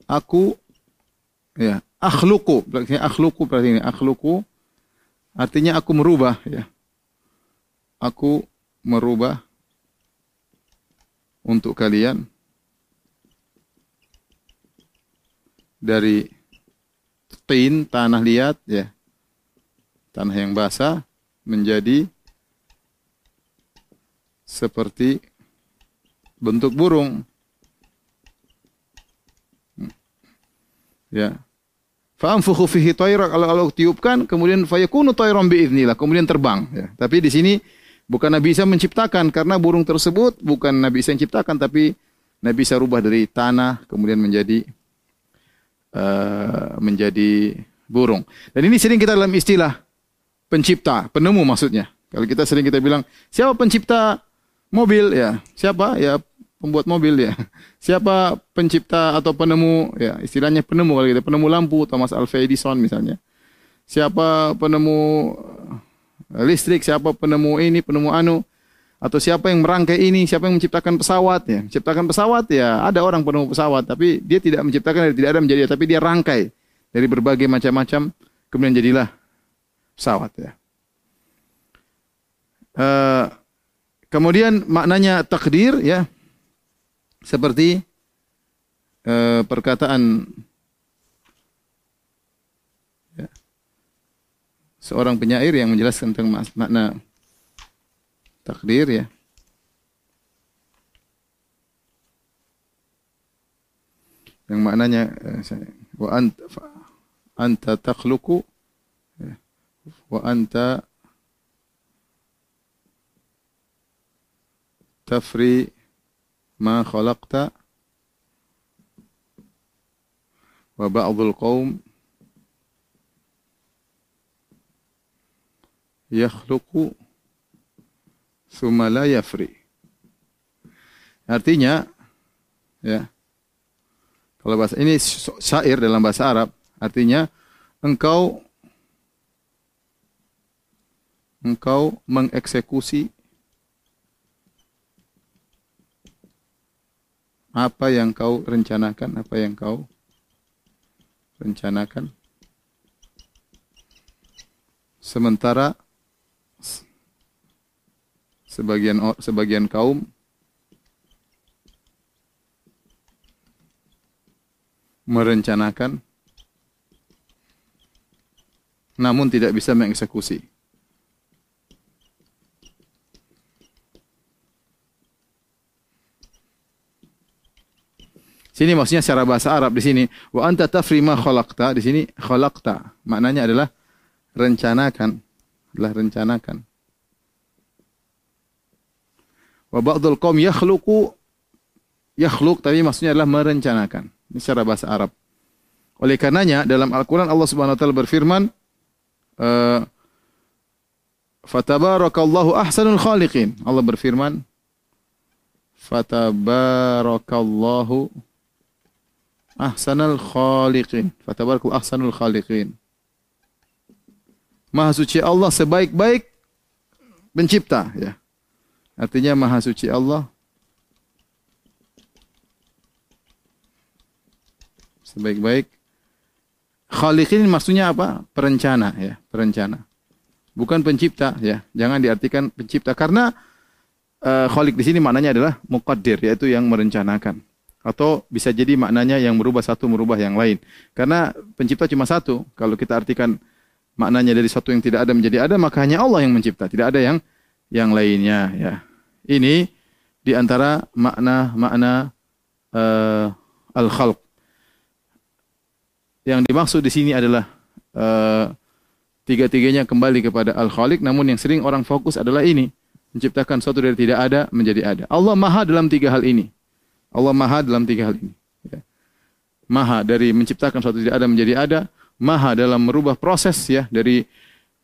aku ya akhluku berarti akhluku berarti ini akhluku artinya aku merubah ya aku merubah untuk kalian dari tin, tanah liat, ya. Tanah yang basah menjadi seperti bentuk burung. Ya. Fa'anfukhu fihi kalau kalau tiupkan kemudian fayakunu tayran biiznillah kemudian terbang ya. Tapi di sini bukan Nabi Isa menciptakan karena burung tersebut bukan Nabi Isa yang menciptakan tapi Nabi Isa rubah dari tanah kemudian menjadi uh, menjadi burung. Dan ini sering kita dalam istilah pencipta, penemu maksudnya. Kalau kita sering kita bilang, siapa pencipta mobil ya? Siapa? Ya pembuat mobil ya. Siapa pencipta atau penemu ya istilahnya penemu kalau kita penemu lampu Thomas Alva Edison misalnya. Siapa penemu eh, listrik, siapa penemu ini, penemu anu atau siapa yang merangkai ini, siapa yang menciptakan pesawat ya. Menciptakan pesawat ya, ada orang penemu pesawat tapi dia tidak menciptakan dari tidak ada menjadi tapi dia rangkai dari berbagai macam-macam kemudian jadilah pesawat ya. Uh, kemudian maknanya takdir ya seperti uh, perkataan ya, seorang penyair yang menjelaskan tentang makna takdir ya. Yang maknanya eh, wa anta anta takhluqu ya, wa anta tafri ma khalaqta wa ba'dul qaum yakhluqu Sumala yafri. Artinya, ya, kalau bahasa ini syair dalam bahasa Arab, artinya engkau engkau mengeksekusi apa yang kau rencanakan, apa yang kau rencanakan. Sementara sebagian sebagian kaum merencanakan namun tidak bisa mengeksekusi. Sini maksudnya secara bahasa Arab di sini wa anta tafri ma khalaqta di sini khalaqta maknanya adalah rencanakan adalah rencanakan. Wa ba'dul qaum yakhluqu yakhluq tapi maksudnya adalah merencanakan. Ini secara bahasa Arab. Oleh karenanya dalam Al-Qur'an Allah Subhanahu wa taala berfirman uh, Fatabarakallahu ahsanul khaliqin. Allah berfirman, Fatabarakallahu ahsanul khaliqin. Fatabarakallahu ahsanul khaliqin. Maha suci Allah sebaik-baik pencipta ya. Artinya maha suci Allah sebaik-baik khaliqin maksudnya apa? Perencana ya, perencana. Bukan pencipta ya. Jangan diartikan pencipta karena uh, khaliq di sini maknanya adalah muqaddir yaitu yang merencanakan. Atau bisa jadi maknanya yang merubah satu merubah yang lain. Karena pencipta cuma satu. Kalau kita artikan maknanya dari satu yang tidak ada menjadi ada, maka hanya Allah yang mencipta, tidak ada yang yang lainnya ya. Ini di antara makna-makna uh, al-khalq. Yang dimaksud di sini adalah uh, tiga-tiganya kembali kepada al-khaliq, namun yang sering orang fokus adalah ini, menciptakan sesuatu dari tidak ada menjadi ada. Allah Maha dalam tiga hal ini. Allah Maha dalam tiga hal ini. Ya. Maha dari menciptakan sesuatu tidak ada menjadi ada, maha dalam merubah proses ya dari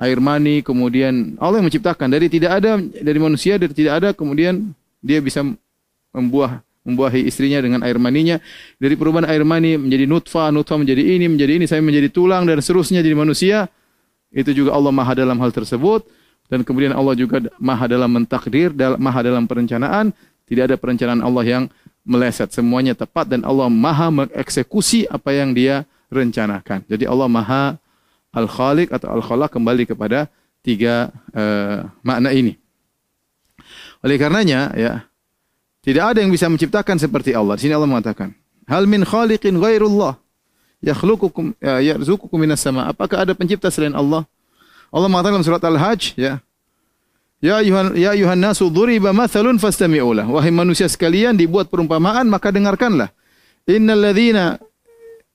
air mani kemudian Allah yang menciptakan dari tidak ada dari manusia dari tidak ada kemudian dia bisa membuah membuahi istrinya dengan air maninya dari perubahan air mani menjadi nutfah nutfah menjadi ini menjadi ini saya menjadi tulang dan seterusnya jadi manusia itu juga Allah maha dalam hal tersebut dan kemudian Allah juga maha dalam mentakdir maha dalam perencanaan tidak ada perencanaan Allah yang meleset semuanya tepat dan Allah maha mengeksekusi apa yang dia rencanakan. Jadi Allah Maha Al-Khaliq atau Al-Khalaq kembali kepada tiga uh, makna ini. Oleh karenanya ya tidak ada yang bisa menciptakan seperti Allah. Di sini Allah mengatakan, "Hal min khaliqin ghairullah yakhluqukum ya, yarzuqukum minas sama." Apakah ada pencipta selain Allah? Allah mengatakan dalam surat Al-Hajj ya, Ya ayuhan ya ayuhan nasu duriba mathalun fastami'u Wahai manusia sekalian dibuat perumpamaan maka dengarkanlah. Innal ladzina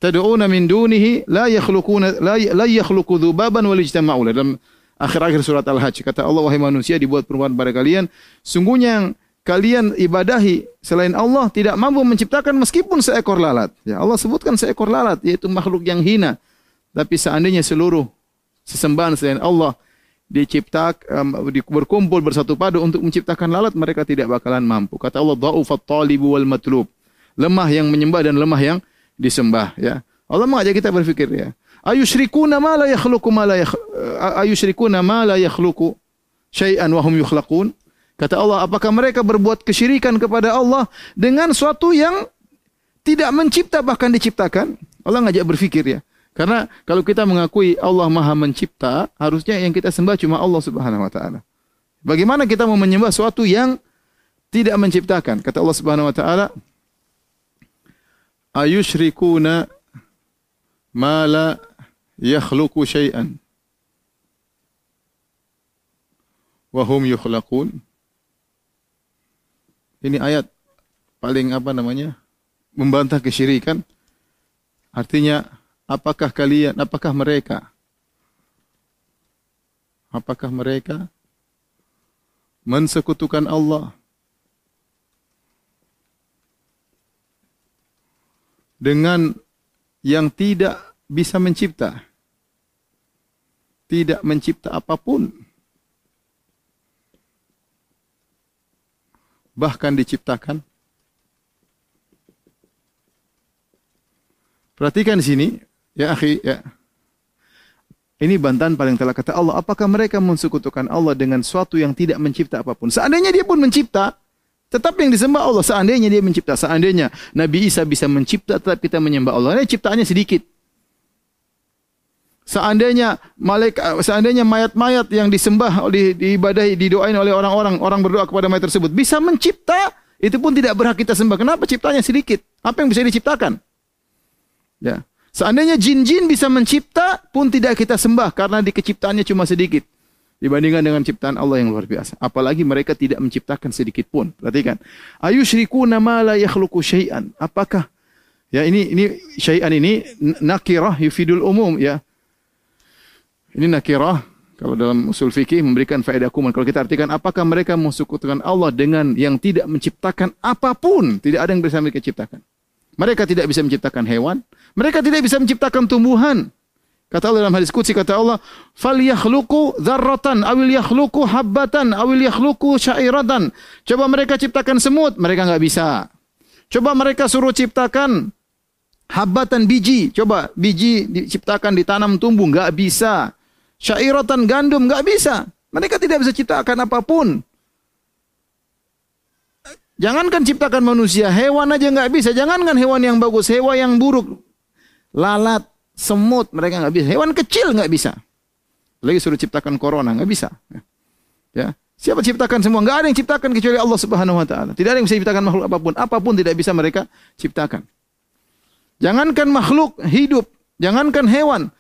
tad'una min dunihi la yakhluquna la, la yakhluqu dzubaban wal dalam akhir-akhir surat Al-Hajj kata Allah wahai manusia dibuat perumpamaan pada kalian. Sungguhnya yang kalian ibadahi selain Allah tidak mampu menciptakan meskipun seekor lalat. Ya Allah sebutkan seekor lalat yaitu makhluk yang hina. Tapi seandainya seluruh sesembahan selain Allah diciptakan um, berkumpul bersatu padu untuk menciptakan lalat mereka tidak bakalan mampu kata Allah dhaufat wal matlub lemah yang menyembah dan lemah yang disembah ya. Allah mengajak kita berpikir ya. Ayusyrikuna ma la yakhluqu ma la ayusyrikuna ma la yakhluqu syai'an wa hum yukhlaqun? Kata Allah, apakah mereka berbuat kesyirikan kepada Allah dengan suatu yang tidak mencipta bahkan diciptakan? Allah ngajak berpikir ya. Karena kalau kita mengakui Allah Maha mencipta, harusnya yang kita sembah cuma Allah Subhanahu wa taala. Bagaimana kita mau menyembah suatu yang tidak menciptakan? Kata Allah Subhanahu wa taala, ayushrikuna ma la yakhluqu syai'an wa hum yukhlaqun ini ayat paling apa namanya membantah kesyirikan artinya apakah kalian apakah mereka apakah mereka mensekutukan Allah dengan yang tidak bisa mencipta. Tidak mencipta apa pun. Bahkan diciptakan. Perhatikan di sini, ya akhi, ya. Ini bantahan paling telah kata Allah. Apakah mereka mensekutukan Allah dengan suatu yang tidak mencipta apa pun? Seandainya dia pun mencipta, Tetap yang disembah Allah. Seandainya dia mencipta. Seandainya Nabi Isa bisa mencipta, tetap kita menyembah Allah. Ini ciptaannya sedikit. Seandainya malaikat, seandainya mayat-mayat yang disembah, di, diibadahi, didoain oleh orang-orang, orang berdoa kepada mayat tersebut bisa mencipta, itu pun tidak berhak kita sembah. Kenapa ciptanya sedikit? Apa yang bisa diciptakan? Ya. Seandainya jin-jin bisa mencipta, pun tidak kita sembah karena di keciptaannya cuma sedikit dibandingkan dengan ciptaan Allah yang luar biasa. Apalagi mereka tidak menciptakan sedikit pun. Perhatikan. Ayusyrikuna ma la yakhluqu syai'an. Apakah ya ini ini syai'an ini nakirah yufidul umum ya. Ini nakirah kalau dalam usul fikih memberikan faedah kuman. Kalau kita artikan apakah mereka mensekutukan Allah dengan yang tidak menciptakan apa pun, tidak ada yang bisa mereka ciptakan. Mereka tidak bisa menciptakan hewan, mereka tidak bisa menciptakan tumbuhan. Kata Allah dalam hadis qudsi kata Allah, "Falyakhluqu dzarratan awil yakhluqu habbatan awil yakhluqu syairatan." Coba mereka ciptakan semut, mereka enggak bisa. Coba mereka suruh ciptakan habatan biji, coba biji diciptakan ditanam tumbuh enggak bisa. Syairatan gandum enggak bisa. Mereka tidak bisa ciptakan apa pun. Jangankan ciptakan manusia, hewan aja enggak bisa. Jangankan hewan yang bagus, hewan yang buruk. Lalat, semut mereka nggak bisa. Hewan kecil nggak bisa. Lagi suruh ciptakan corona nggak bisa. Ya. Siapa ciptakan semua? Nggak ada yang ciptakan kecuali Allah Subhanahu Wa Taala. Tidak ada yang bisa ciptakan makhluk apa pun. Apa pun tidak bisa mereka ciptakan. Jangankan makhluk hidup, jangankan hewan,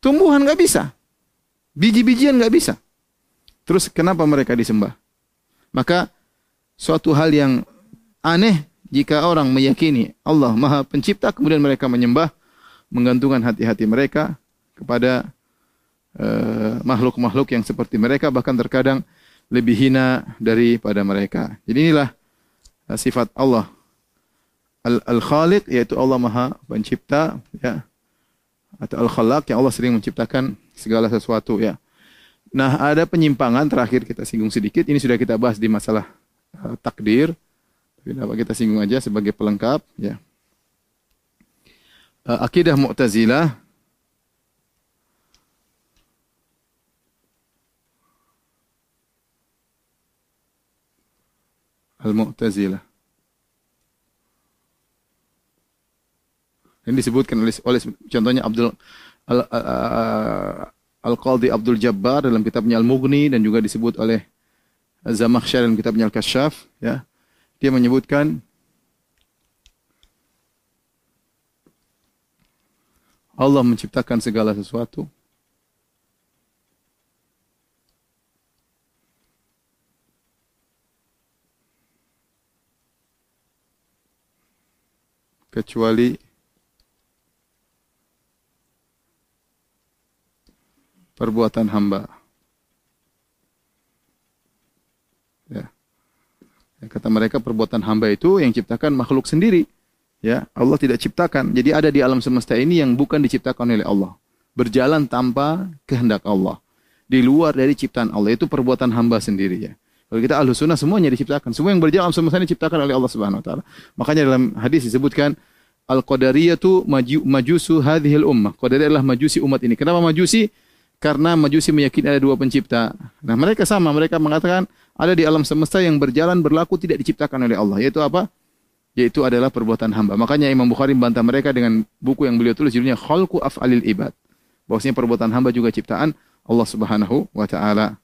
tumbuhan nggak bisa, biji-bijian nggak bisa. Terus kenapa mereka disembah? Maka suatu hal yang aneh jika orang meyakini Allah Maha Pencipta kemudian mereka menyembah menggantungkan hati-hati mereka kepada uh, makhluk-makhluk uh, yang seperti mereka bahkan terkadang lebih hina daripada mereka. Jadi inilah uh, sifat Allah Al-Khaliq yaitu Allah Maha Pencipta ya atau Al-Khalaq yang Allah sering menciptakan segala sesuatu ya. Nah, ada penyimpangan terakhir kita singgung sedikit. Ini sudah kita bahas di masalah takdir. Tapi dapat kita singgung aja sebagai pelengkap ya. Uh, akidah Mu'tazilah Al-Mu'tazilah. Ini disebutkan oleh, oleh contohnya Abdul al, uh, Al-Qadhi Abdul Jabbar dalam kitabnya Al-Mughni dan juga disebut oleh Zamakhsyar dalam kitabnya Al-Kasyaf ya. Dia menyebutkan Allah menciptakan segala sesuatu. Kecuali perbuatan hamba. Kata mereka perbuatan hamba itu yang ciptakan makhluk sendiri. Ya, Allah tidak ciptakan. Jadi ada di alam semesta ini yang bukan diciptakan oleh Allah. Berjalan tanpa kehendak Allah. Di luar dari ciptaan Allah itu perbuatan hamba sendiri ya. Kalau kita ahlu sunnah semuanya diciptakan. Semua yang berjalan alam semesta ini diciptakan oleh Allah Subhanahu Wa Taala. Makanya dalam hadis disebutkan al qadariyatu maju, majusu hadhil ummah. Qadariyah adalah majusi umat ini. Kenapa majusi? Karena majusi meyakini ada dua pencipta. Nah mereka sama. Mereka mengatakan ada di alam semesta yang berjalan berlaku tidak diciptakan oleh Allah. Yaitu apa? Yaitu adalah perbuatan hamba. Makanya Imam Bukhari membantah mereka dengan buku yang beliau tulis judulnya Khalqu Af'alil Ibad. Bahwasanya perbuatan hamba juga ciptaan Allah Subhanahu wa taala.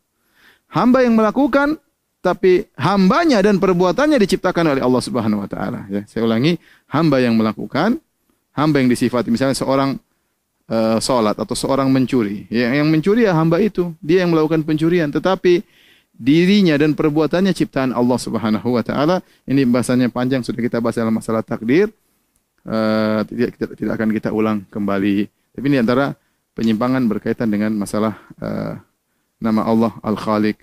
Hamba yang melakukan tapi hambanya dan perbuatannya diciptakan oleh Allah Subhanahu wa taala ya. Saya ulangi, hamba yang melakukan, hamba yang disifati misalnya seorang uh, atau seorang mencuri. Ya, yang mencuri ya hamba itu, dia yang melakukan pencurian, tetapi dirinya dan perbuatannya ciptaan Allah Subhanahu wa taala. Ini bahasanya panjang sudah kita bahas dalam masalah takdir. Uh, tidak, tidak tidak akan kita ulang kembali. Tapi ini antara penyimpangan berkaitan dengan masalah uh, nama Allah Al-Khaliq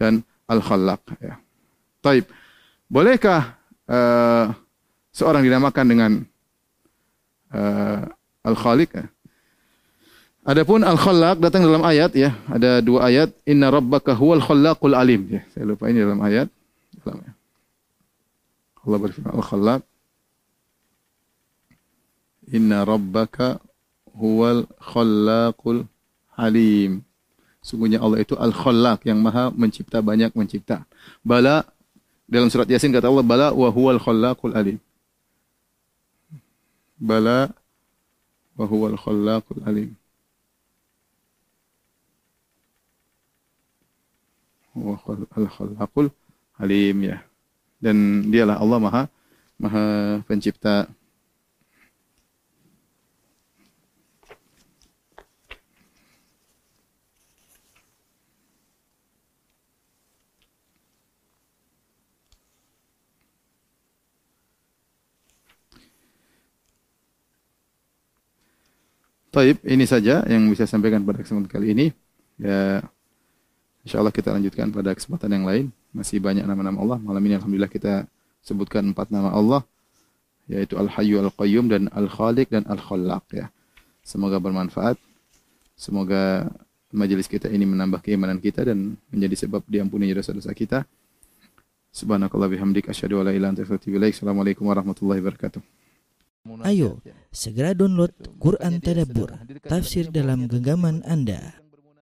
dan Al-Khallaq ya. Taib. Bolehkah uh, seorang dinamakan dengan uh, Al-Khaliq? Ya? Adapun al-khallaq datang dalam ayat ya, ada dua ayat, inna rabbaka huwal khallaqul alim ya. Saya lupa ini dalam ayat. Allah berfirman al-khallaq Inna rabbaka huwal khallaqul alim. Sungguhnya Allah itu al-khallaq yang maha mencipta banyak mencipta. Bala dalam surat Yasin kata Allah bala wa huwal khallaqul alim. Bala wa huwal khallaqul alim. Al-khallaqul alim ya. Dan dialah Allah Maha Maha Pencipta. Taib, ini saja yang bisa sampaikan pada kesempatan kali ini. Ya, InsyaAllah kita lanjutkan pada kesempatan yang lain. Masih banyak nama-nama Allah. Malam ini Alhamdulillah kita sebutkan empat nama Allah. Yaitu Al-Hayyu Al-Qayyum dan Al-Khaliq dan Al-Khallaq. Ya. Semoga bermanfaat. Semoga majelis kita ini menambah keimanan kita dan menjadi sebab diampuni dosa-dosa kita. Subhanakallah bihamdik asyhadu an la ilaha illa anta astaghfiruka Assalamualaikum warahmatullahi wabarakatuh. Ayo, segera download Quran Tadabbur, tafsir dalam genggaman Anda.